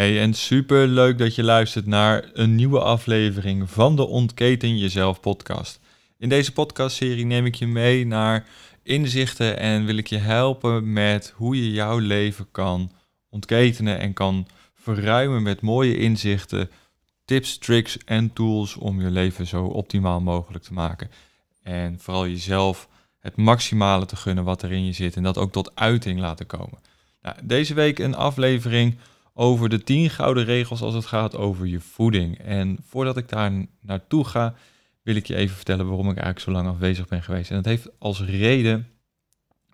Hey, en super leuk dat je luistert naar een nieuwe aflevering van de Ontketen Jezelf podcast. In deze podcastserie neem ik je mee naar inzichten en wil ik je helpen met hoe je jouw leven kan ontketenen en kan verruimen met mooie inzichten, tips, tricks en tools om je leven zo optimaal mogelijk te maken. En vooral jezelf het maximale te gunnen wat er in je zit en dat ook tot uiting laten komen. Nou, deze week een aflevering over de 10 gouden regels als het gaat over je voeding. En voordat ik daar naartoe ga, wil ik je even vertellen waarom ik eigenlijk zo lang afwezig ben geweest. En dat heeft als reden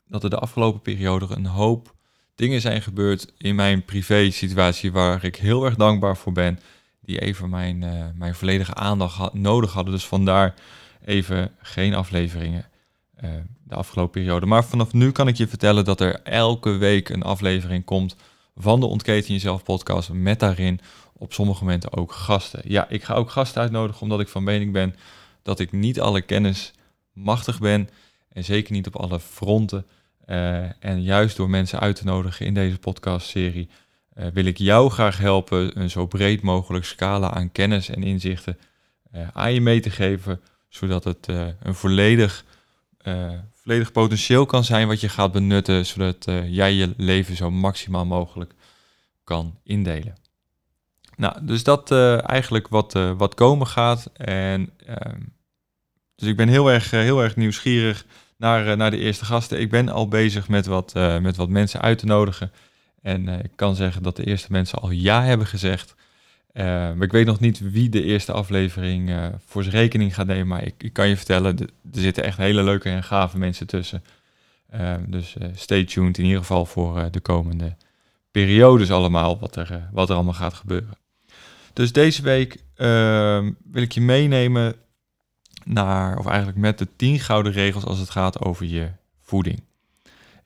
dat er de afgelopen periode een hoop dingen zijn gebeurd in mijn privé situatie waar ik heel erg dankbaar voor ben. Die even mijn, uh, mijn volledige aandacht nodig hadden. Dus vandaar even geen afleveringen uh, de afgelopen periode. Maar vanaf nu kan ik je vertellen dat er elke week een aflevering komt van de Ontketen Jezelf podcast. Met daarin op sommige momenten ook gasten. Ja, ik ga ook gasten uitnodigen omdat ik van mening ben dat ik niet alle kennis machtig ben. En zeker niet op alle fronten. Uh, en juist door mensen uit te nodigen in deze podcastserie uh, wil ik jou graag helpen een zo breed mogelijk scala aan kennis en inzichten uh, aan je mee te geven, zodat het een volledig, volledig potentieel kan zijn wat je gaat benutten, zodat jij je leven zo maximaal mogelijk kan indelen. Nou, dus dat eigenlijk wat, wat komen gaat. En, ehm, dus ik ben heel erg, heel erg nieuwsgierig naar, eh, naar de eerste gasten. Ik ben al bezig met wat, met wat mensen uit te nodigen. En ik kan zeggen dat de eerste mensen al ja hebben gezegd. Maar ik weet nog niet wie de eerste aflevering voor zijn rekening gaat nemen. Maar ik, ik kan je vertellen, er zitten echt hele leuke en gave mensen tussen. dus stay tuned in ieder geval voor de komende periodes allemaal, wat er, wat er allemaal gaat gebeuren. Dus deze week wil ik je meenemen naar, of eigenlijk met de 10 gouden regels als het gaat over je voeding.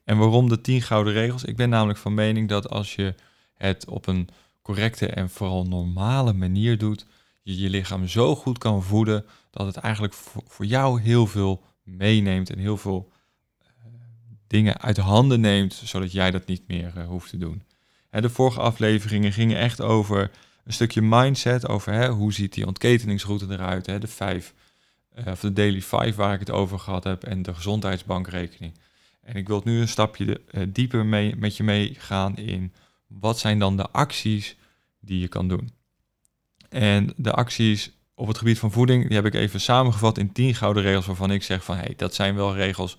En waarom de 10 gouden regels? Ik ben namelijk van mening dat als je het op een correcte en vooral normale manier doet, je je lichaam zo goed kan voeden dat het eigenlijk voor jou heel veel meeneemt en heel veel uh, dingen uit handen neemt, zodat jij dat niet meer uh, hoeft te doen. Hè, de vorige afleveringen gingen echt over een stukje mindset, over hè, hoe ziet die ontketeningsroute eruit, hè, de vijf uh, of de Daily 5 waar ik het over gehad heb en de gezondheidsbankrekening. En ik wil nu een stapje dieper mee, met je meegaan in wat zijn dan de acties die je kan doen. En de acties op het gebied van voeding, die heb ik even samengevat in 10 gouden regels waarvan ik zeg van hé, hey, dat zijn wel regels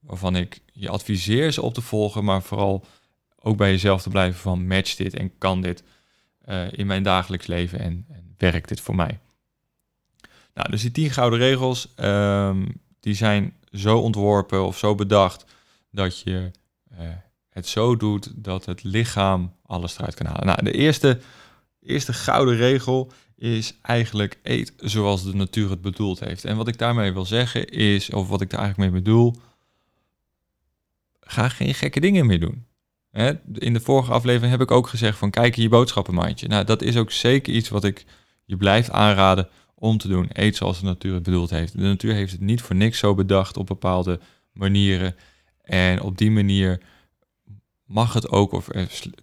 waarvan ik je adviseer ze op te volgen, maar vooral ook bij jezelf te blijven van match dit en kan dit uh, in mijn dagelijks leven en, en werkt dit voor mij. Nou, dus die tien gouden regels, um, die zijn zo ontworpen of zo bedacht dat je uh, het zo doet dat het lichaam alles eruit kan halen. Nou, de eerste, eerste gouden regel is eigenlijk eet zoals de natuur het bedoeld heeft. En wat ik daarmee wil zeggen is, of wat ik daar eigenlijk mee bedoel, ga geen gekke dingen meer doen. Hè? In de vorige aflevering heb ik ook gezegd van kijk in je boodschappenmandje. Nou, dat is ook zeker iets wat ik je blijf aanraden om te doen. Eet zoals de natuur het bedoeld heeft. De natuur heeft het niet voor niks zo bedacht op bepaalde manieren. En op die manier mag het ook, of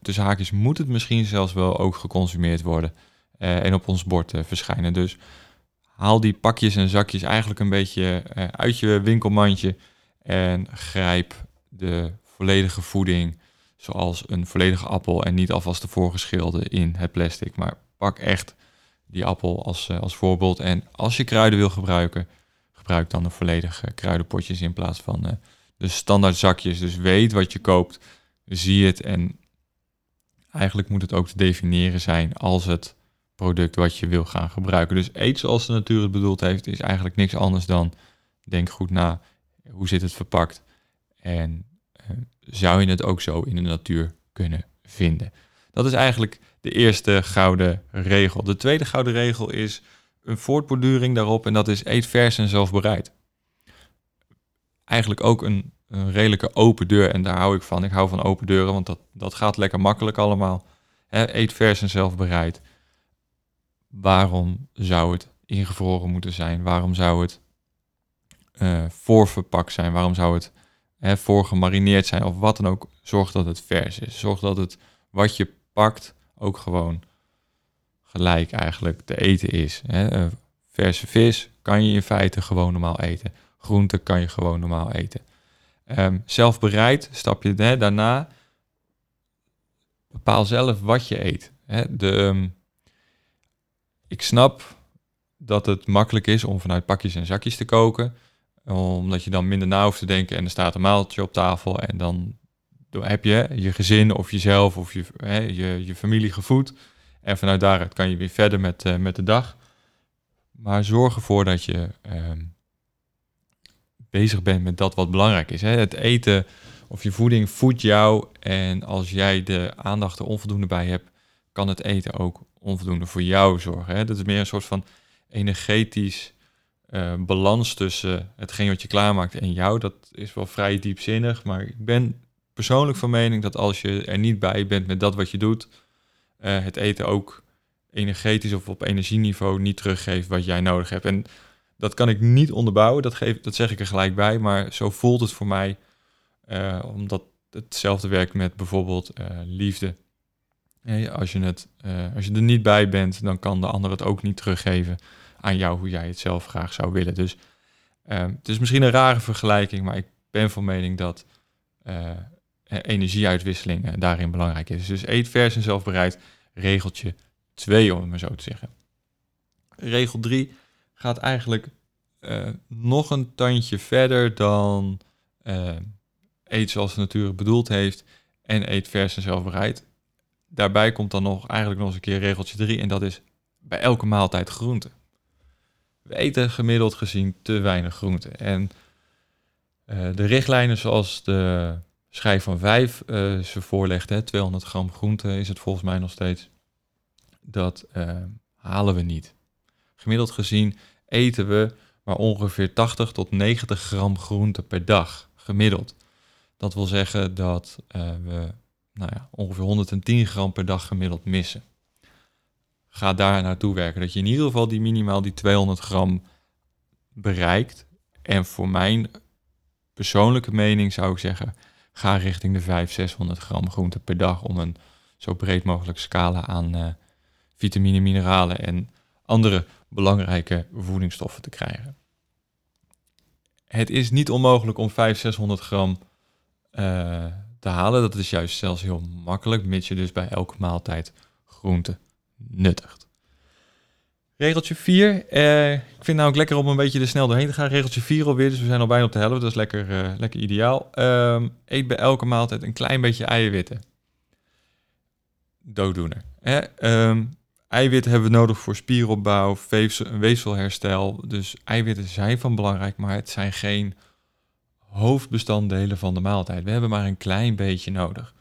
zaak is, moet het misschien zelfs wel ook geconsumeerd worden. Uh, en op ons bord uh, verschijnen. Dus haal die pakjes en zakjes eigenlijk een beetje uh, uit je winkelmandje. En grijp de volledige voeding, zoals een volledige appel. En niet alvast de voorgeschilde in het plastic. Maar pak echt die appel als, eh, als voorbeeld. En als je kruiden wil gebruiken, gebruik dan de volledige kruidenpotjes in plaats van de standaard zakjes. Dus weet wat je koopt, zie het en eigenlijk moet het ook te definiëren zijn als het product wat je wil gaan gebruiken. Dus eet zoals de natuur het bedoeld heeft, is eigenlijk niks anders dan denk goed na, hoe zit het verpakt en uh, zou je het ook zo in de natuur kunnen vinden. Dat is eigenlijk de eerste gouden regel. De tweede gouden regel is een voortborduring daarop en dat is eet vers en zelfbereid. Eigenlijk ook een, een, redelijke open deur en daar hou ik van. Ik hou van open deuren, want dat, dat gaat lekker makkelijk allemaal. eet vers en zelfbereid. Waarom zou het ingevroren moeten zijn? Waarom zou het uh, voorverpakt zijn? Waarom zou het hè, voorgemarineerd zijn? Of wat dan ook. Zorg dat het vers is. Zorg dat het wat je pakt ook gewoon gelijk eigenlijk te eten is. Eh, verse vis kan je in feite gewoon normaal eten. Groente kan je gewoon normaal eten. Um, zelfbereid, stap je hè, daarna. Bepaal zelf wat je eet. Hè. De, ehm, ik snap dat het makkelijk is om vanuit pakjes en zakjes te koken. Omdat je dan minder na hoeft te denken en er staat een maaltje op tafel. En dan heb je je gezin of jezelf of je, hè, je, je familie gevoed. En vanuit daaruit kan je weer verder met, uh, met de dag. Maar zorg ervoor dat je ehm, bezig bent met dat wat belangrijk is. Hè? Het eten of je voeding voedt jou. En als jij de aandacht er onvoldoende bij hebt, kan het eten ook onvoldoende voor jou zorgen. Hè? Dat is meer een soort van energetisch uh, balans tussen hetgeen wat je klaarmaakt en jou. Dat is wel vrij diepzinnig. Maar ik ben persoonlijk van mening dat als je er niet bij bent met dat wat je doet, uh, het eten ook energetisch of op energieniveau niet teruggeeft wat jij nodig hebt. En dat kan ik niet onderbouwen, dat, geef, dat zeg ik er gelijk bij, maar zo voelt het voor mij, uh, omdat hetzelfde werkt met bijvoorbeeld uh, liefde. Hey, als, je het, als je er niet bij bent, dan kan de ander het ook niet teruggeven aan jou hoe jij het zelf graag zou willen. Dus het is misschien een rare vergelijking, maar ik ben van mening dat energieuitwisseling daarin belangrijk is. Dus eet vers en zelfbereid, regeltje 2 om het maar zo te zeggen. Regel 3 gaat eigenlijk uh, nog een tandje verder dan uh, eet zoals de natuur bedoeld heeft en eet vers en zelfbereid. Daarbij komt dan nog eigenlijk nog eens een keer regeltje 3 en dat is bij elke maaltijd groente. We eten gemiddeld gezien te weinig groente. En uh, de richtlijnen zoals de schijf van 5 ze voorlegt, hè, 200 gram groente is het volgens mij nog steeds, dat halen we niet. Gemiddeld gezien eten we maar ongeveer 80 tot 90 gram groente per dag, gemiddeld. Dat wil zeggen dat uh, we nou ja, ongeveer 110 gram per dag gemiddeld missen. Ga daar naartoe werken, dat je in ieder geval die minimaal die 200 gram bereikt. En voor mijn persoonlijke mening zou ik zeggen, ga richting de 500, 600 gram groente per dag om een zo breed mogelijk scala aan uh, vitamine, mineralen en andere belangrijke voedingsstoffen te krijgen. Het is niet onmogelijk om 500, 600 gram uh, te halen. Dat is juist zelfs heel makkelijk, mits je dus bij elke maaltijd groente nuttigt. Regeltje 4. Uh, ik vind het nou ook lekker om een beetje er snel doorheen te gaan. Regeltje 4 alweer, dus we zijn al bijna op de helft. Dat is lekker, uh, lekker ideaal. Um, eet bij elke maaltijd een klein beetje eiwitten. Dooddoener. Um, Eiwitten hebben we nodig voor spieropbouw, weefselherstel. Dus eiwitten zijn van belangrijk, maar het zijn geen hoofdbestanddelen van de maaltijd. We hebben maar een klein beetje nodig.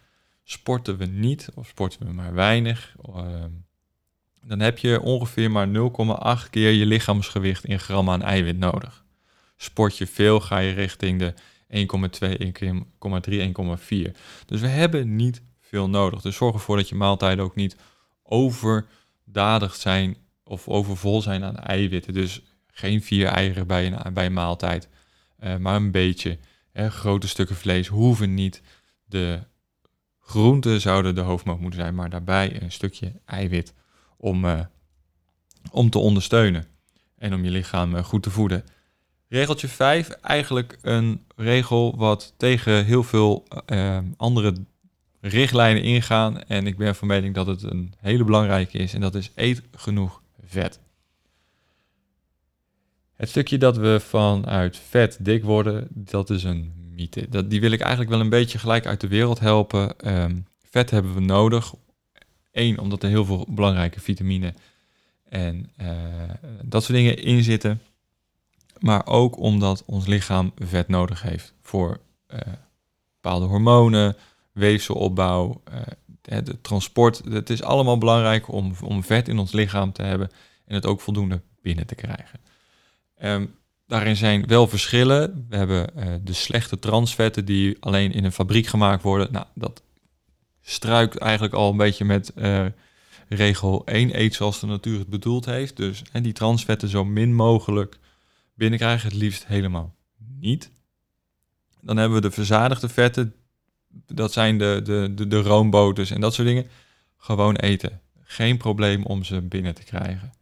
Sporten we niet of sporten we maar weinig, ehm, dan heb je ongeveer maar 0,8 keer je lichaamsgewicht in gram aan eiwit nodig. Sport je veel, ga je richting de 1,2, 1,3, 1,4. Dus we hebben niet veel nodig. Dus zorg ervoor dat je maaltijden ook niet over dadig zijn of overvol zijn aan eiwitten. Dus geen vier eieren bij een, bij een maaltijd, uh, maar een beetje. Grote stukken vlees hoeven niet. De groenten zouden de hoofdmoot moeten zijn, maar daarbij een stukje eiwit om, uh, om te ondersteunen en om je lichaam uh, goed te voeden. Regeltje 5, eigenlijk een regel wat tegen heel veel andere richtlijnen ingaan. En ik ben van mening dat het een hele belangrijke is. En dat is eet genoeg vet. Het stukje dat we vanuit vet dik worden, dat is een mythe. Dat, die wil ik eigenlijk wel een beetje gelijk uit de wereld helpen. Um, vet hebben we nodig. Eén, omdat er heel veel belangrijke vitamine en uh, dat soort dingen in zitten. Maar ook omdat ons lichaam vet nodig heeft voor uh, bepaalde hormonen, weefselopbouw, het transport. Het is allemaal belangrijk om, om vet in ons lichaam te hebben en het ook voldoende binnen te krijgen. Um, daarin zijn wel verschillen. We hebben uh, de slechte transvetten die alleen in een fabriek gemaakt worden. Nou, dat struikt eigenlijk al een beetje met uh, regel 1, eet zoals de natuur het bedoeld heeft. Dus en die transvetten zo min mogelijk binnenkrijgen, het liefst helemaal niet. Dan hebben we de verzadigde vetten, dat zijn de, de, de, de roomboters en dat soort dingen. gewoon eten. Geen probleem om ze binnen te krijgen.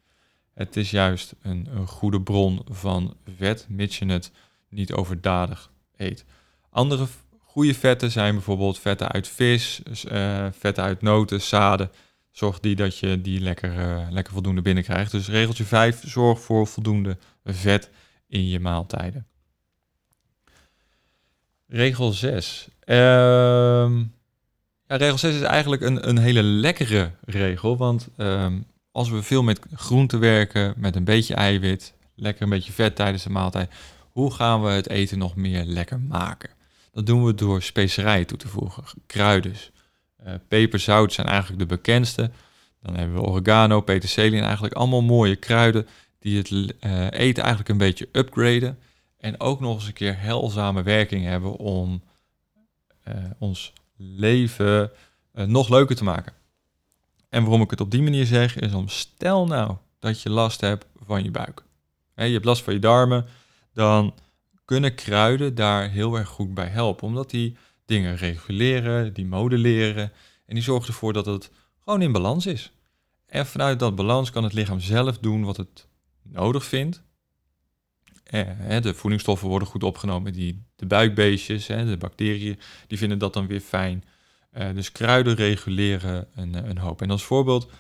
Het is juist een, een goede bron van vet, mits je het niet overdadig eet. Andere goede vetten zijn bijvoorbeeld vetten uit vis, uh, vetten uit noten, zaden. Zorg die dat je die lekker, uh, lekker voldoende binnenkrijgt. Dus regeltje 5, zorg voor voldoende vet in je maaltijden. Regel 6. Ehm, ja, regel 6 is eigenlijk een, een hele lekkere regel. Want um, als we veel met groenten werken, met een beetje eiwit, lekker een beetje vet tijdens de maaltijd, hoe gaan we het eten nog meer lekker maken? Dat doen we door specerijen toe te voegen, kruiden. Uh, peper, zout zijn eigenlijk de bekendste. Dan hebben we oregano, peterselie en eigenlijk allemaal mooie kruiden die het uh, eten eigenlijk een beetje upgraden. En ook nog eens een keer helzame werking hebben om ons leven nog leuker te maken. En waarom ik het op die manier zeg, is om stel nou dat je last hebt van je buik. je hebt last van je darmen, dan kunnen kruiden daar heel erg goed bij helpen. Omdat die dingen reguleren, die modelleren en die zorgen ervoor dat het gewoon in balans is. En vanuit dat balans kan het lichaam zelf doen wat het nodig vindt. Eh, de voedingsstoffen worden goed opgenomen. Die, de buikbeestjes, de bacteriën, die vinden dat dan weer fijn. Uh, dus kruiden reguleren een, eh, een, hoop. En als voorbeeld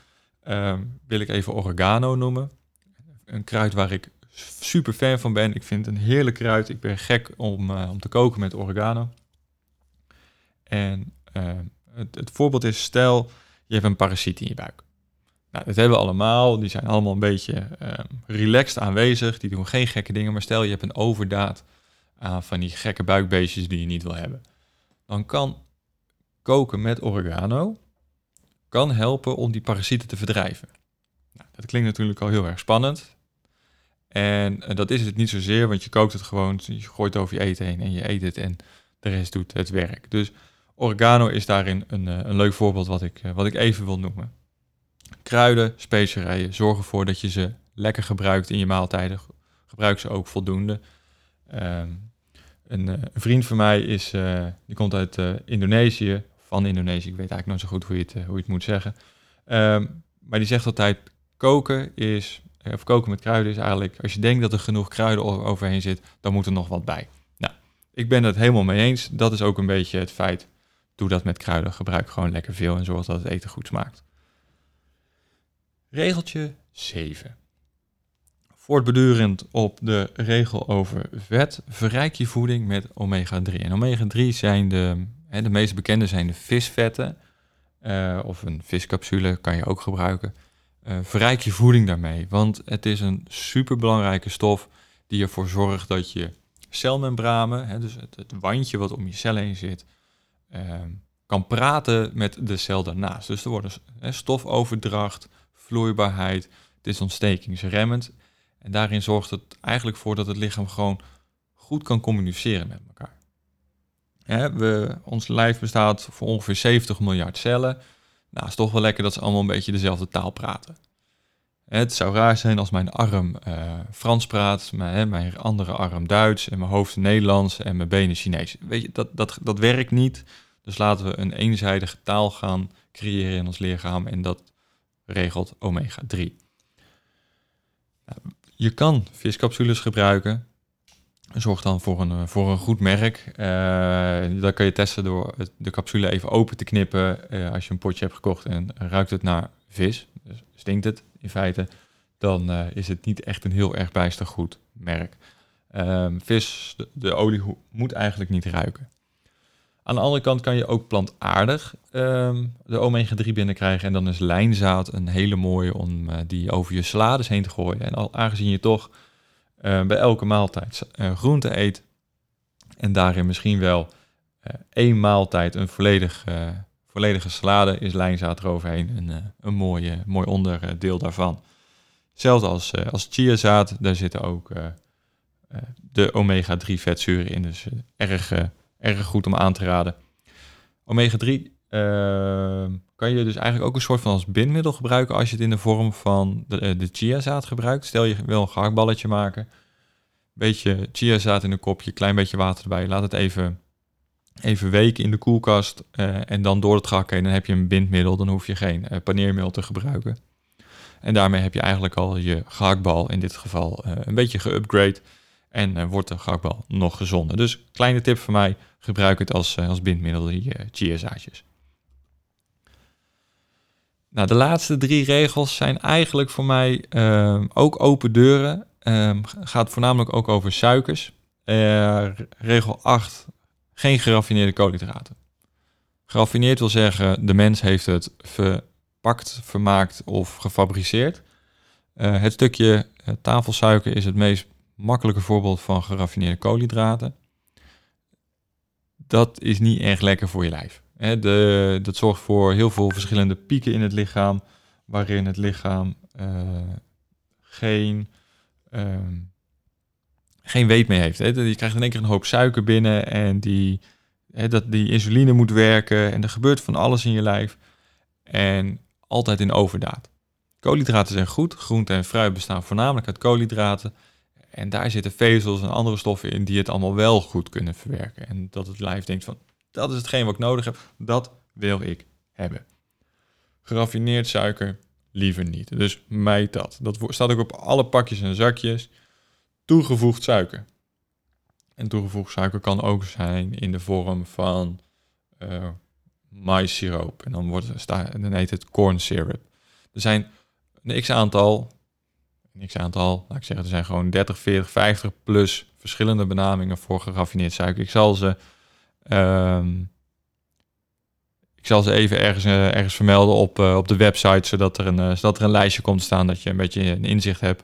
uh, wil ik even oregano noemen. Een kruid waar ik super fan van ben. Ik vind het een heerlijk kruid. Ik ben gek om, uh, om te koken met oregano. En het, het, voorbeeld is, stel je hebt een parasiet in je buik. Nou, dat hebben we allemaal. Die zijn allemaal een beetje relaxed aanwezig. Die doen geen gekke dingen. Maar stel je hebt een overdaad aan van die gekke buikbeestjes die je niet wil hebben. Dan kan koken met oregano kan helpen om die parasieten te verdrijven. Nou, dat klinkt natuurlijk al heel erg spannend. En uh, dat is het niet zozeer, want je kookt het gewoon, je gooit het over je eten heen en je eet het en de rest doet het werk. Dus oregano is daarin een, uh, een leuk voorbeeld wat ik, uh, wat ik even wil noemen. Kruiden, specerijen, zorg ervoor dat je ze lekker gebruikt in je maaltijden. Gebruik ze ook voldoende. Um, een, een, vriend van mij is, die komt uit Indonesië, van Indonesië. Ik weet eigenlijk nooit zo goed hoe je het, eh, hoe je het moet zeggen. Um, maar die zegt altijd, koken is, eh, of koken met kruiden is eigenlijk, als je denkt dat er genoeg kruiden overheen zit, dan moet er nog wat bij. Nou, ik ben het helemaal mee eens. Dat is ook een beetje het feit. Doe dat met kruiden, gebruik gewoon lekker veel en zorg dat het eten goed smaakt. Regeltje 7. Voortbedurend op de regel over vet, verrijk je voeding met omega-3. En omega-3 zijn de de meest bekende zijn de visvetten. Uh, of een viscapsule kan je ook gebruiken. Uh, verrijk je voeding daarmee, want het is een superbelangrijke stof die ervoor zorgt dat je celmembranen, hè, dus het, het, wandje wat om je cel heen zit, uh, kan praten met de cel daarnaast. Dus er wordt hè, stofoverdracht, vloeibaarheid, het is ontstekingsremmend. En daarin zorgt het eigenlijk voor dat het lichaam gewoon goed kan communiceren met elkaar. we, ons lijf bestaat voor ongeveer 70 miljard cellen. Nou, is toch wel lekker dat ze allemaal een beetje dezelfde taal praten. Het zou raar zijn als mijn arm uh, Frans praat, mijn, mijn, andere arm Duits en mijn hoofd Nederlands en mijn benen Chinees. Weet je, dat, dat, dat werkt niet. Dus laten we een eenzijdige taal gaan creëren in ons lichaam en dat regelt omega-3. Nou, je kan viscapsules gebruiken. Zorg dan voor een, eh, voor een goed merk. Uh, dat kan je testen door de capsule even open te knippen. Uh, als je een potje hebt gekocht en ruikt het naar vis, dus stinkt het in feite, dan is het niet echt een heel erg bijster goed merk. Um, vis, de, olie moet eigenlijk niet ruiken. Aan de andere kant kan je ook plantaardig um, de omega-3 binnenkrijgen. En dan is lijnzaad een hele mooie om die over je salades heen te gooien. En al, aangezien je toch uh, bij elke maaltijd uh, groente eet. En daarin misschien wel één maaltijd een volledig, volledige salade is lijnzaad eroverheen. Een, een mooie, mooi onderdeel daarvan. Hetzelfde als, als chiazaad, daar zitten ook de omega-3 vetzuren in. Dus erg, erg goed om aan te raden. Omega-3 kan je dus eigenlijk ook een soort van als bindmiddel gebruiken als je het in de vorm van de, eh, de chiazaad gebruikt. Stel je wil een gehaktballetje maken, beetje chiazaad in een kopje, klein beetje water erbij, laat het even even weken in de koelkast en dan door het gehakt heen. Dan heb je een bindmiddel, dan hoef je geen paneermeel te gebruiken. En daarmee heb je eigenlijk al je gehaktbal in dit geval een beetje geupgrade. En wordt de gehaktbal nog gezonder. Dus kleine tip van mij, gebruik het als, als bindmiddel, die chiazaadjes. Nou, de laatste drie regels zijn eigenlijk voor mij ehm, ook open deuren. Um, gaat voornamelijk ook over suikers. Regel 8, geen geraffineerde koolhydraten. Geraffineerd wil zeggen, de mens heeft het verpakt, vermaakt of gefabriceerd. Het stukje tafelsuiker is het meest makkelijke voorbeeld van geraffineerde koolhydraten. Dat is niet erg lekker voor je lijf de, dat zorgt voor heel veel verschillende pieken in het lichaam, waarin het lichaam uh, geen, uh, geen weet meer heeft. Je krijgt in één keer een hoop suiker binnen en die, dat, die insuline moet werken en er gebeurt van alles in je lijf. En altijd in overdaad. Koolhydraten zijn goed. Groente en fruit bestaan voornamelijk uit koolhydraten. En daar zitten vezels en andere stoffen in die het allemaal wel goed kunnen verwerken. En dat het lijf denkt van, dat is hetgeen wat ik nodig heb. Dat wil ik hebben. Geraffineerd suiker liever niet. Dus mij dat. Dat staat ook op alle pakjes en zakjes. Toegevoegd suiker. En toegevoegd suiker kan ook zijn in de vorm van uh, maïssiroop. En dan, wordt, dan heet het corn syrup. Er zijn een x-aantal, een x-aantal, laat ik zeggen, er zijn gewoon 30, 40, 50 plus verschillende benamingen voor geraffineerd suiker. Ik zal ze Ehm, ik zal ze even ergens, uh, ergens vermelden op, uh, op de website, zodat er, een, uh, zodat er een lijstje komt staan dat je een beetje een inzicht hebt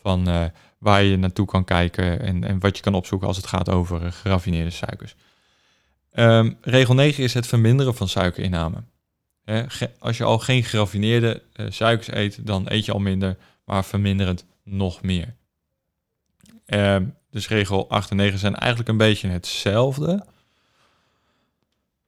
van waar je naartoe kan kijken en, en wat je kan opzoeken als het gaat over geraffineerde suikers. Um, regel 9 is het verminderen van suikerinname. Als je al geen geraffineerde suikers eet, dan eet je al minder, maar verminder het nog meer. Um, dus regel 8 en 9 zijn eigenlijk een beetje hetzelfde.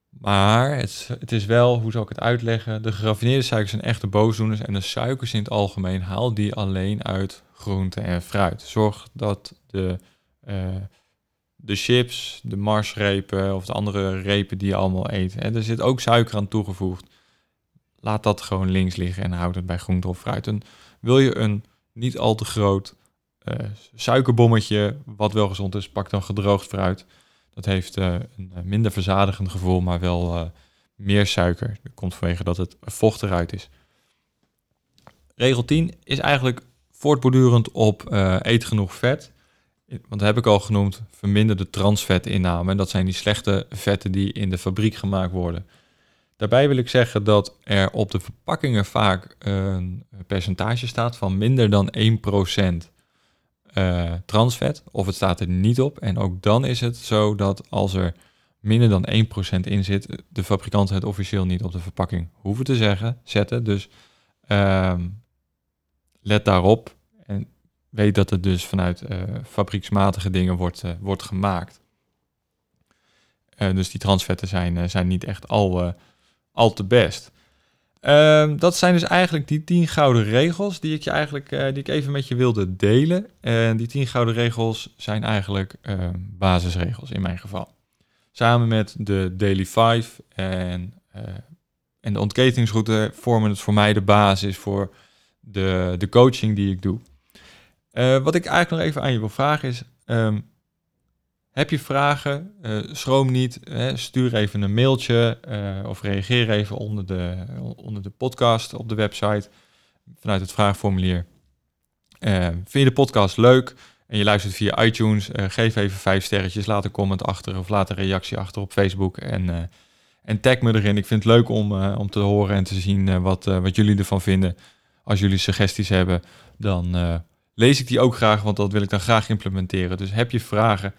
Maar het, het, is wel, hoe zou ik het uitleggen? De geraffineerde suikers zijn echte boosdoeners en de suikers in het algemeen haal die alleen uit groente en fruit. Zorg dat de, uh, de chips, de marsrepen of de andere repen die je allemaal eet, en er zit ook suiker aan toegevoegd. Laat dat gewoon links liggen en houd het bij groente of fruit. En wil je een niet al te groot uh, suikerbommetje, wat wel gezond is, pak dan gedroogd fruit. Dat heeft uh, een eh, minder verzadigend gevoel, maar wel meer suiker. Dat komt vanwege dat het vocht eruit is. Regel 10 is eigenlijk voortbordurend op eet genoeg vet. Want dat heb ik al genoemd, verminder de transvetinname. En dat zijn die slechte vetten die in de fabriek gemaakt worden. Daarbij wil ik zeggen dat er op de verpakkingen vaak een percentage staat van minder dan 1% uh, transvet of het staat er niet op. En ook dan is het zo dat als er minder dan 1% in zit, de fabrikanten het officieel niet op de verpakking hoeven te zeggen, zetten. Dus um, let daarop en weet dat het dus vanuit uh, fabrieksmatige dingen wordt, uh, wordt gemaakt. dus die transvetten zijn, zijn niet echt al, al te best. Ehm, dat zijn dus eigenlijk die tien gouden regels die ik, je eigenlijk, uh, die ik even met je wilde delen. En die tien gouden regels zijn eigenlijk uh, basisregels in mijn geval. Samen met de Daily 5 en, uh, en de ontketingsroute vormen het voor mij de basis voor de, de coaching die ik doe. Eh, wat ik eigenlijk nog even aan je wil vragen is, um, heb je vragen? Uh, schroom niet. Hè, stuur even een mailtje uh, of reageer even onder de, onder de podcast op de website vanuit het vraagformulier. Uh, vind je de podcast leuk en je luistert via iTunes? geef even vijf sterretjes, laat een comment achter of laat een reactie achter op Facebook en, en tag me erin. Ik vind het leuk om, om te horen en te zien wat, wat jullie ervan vinden. Als jullie suggesties hebben, dan lees ik die ook graag, want dat wil ik dan graag implementeren. Dus heb je vragen?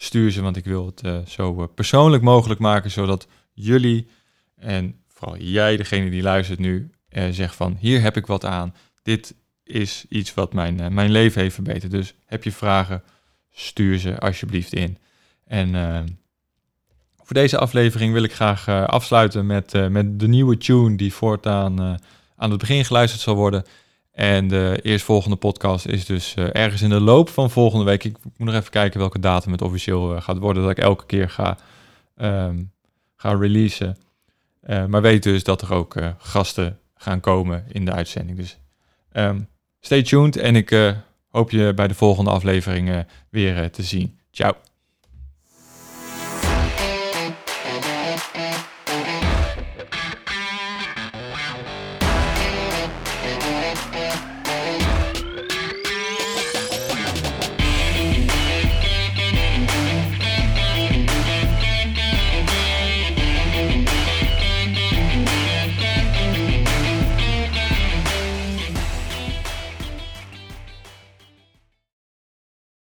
Stuur ze, want ik wil het uh, zo uh, persoonlijk mogelijk maken, zodat jullie en vooral jij, degene die luistert nu, uh, zegt van hier heb ik wat aan. Dit is iets wat mijn, mijn leven heeft verbeterd. Dus heb je vragen, stuur ze alsjeblieft in. En voor deze aflevering wil ik graag afsluiten met, met de nieuwe tune die voortaan aan het begin geluisterd zal worden. En de eerstvolgende podcast is dus uh, ergens in de loop van volgende week. Ik moet nog even kijken welke datum het officieel uh, gaat worden. Dat ik elke keer ga ehm, ga releasen. Eh, maar weet dus dat er ook eh, gasten gaan komen in de uitzending. Dus ehm, stay tuned en ik hoop je bij de volgende afleveringen weer te zien. Ciao.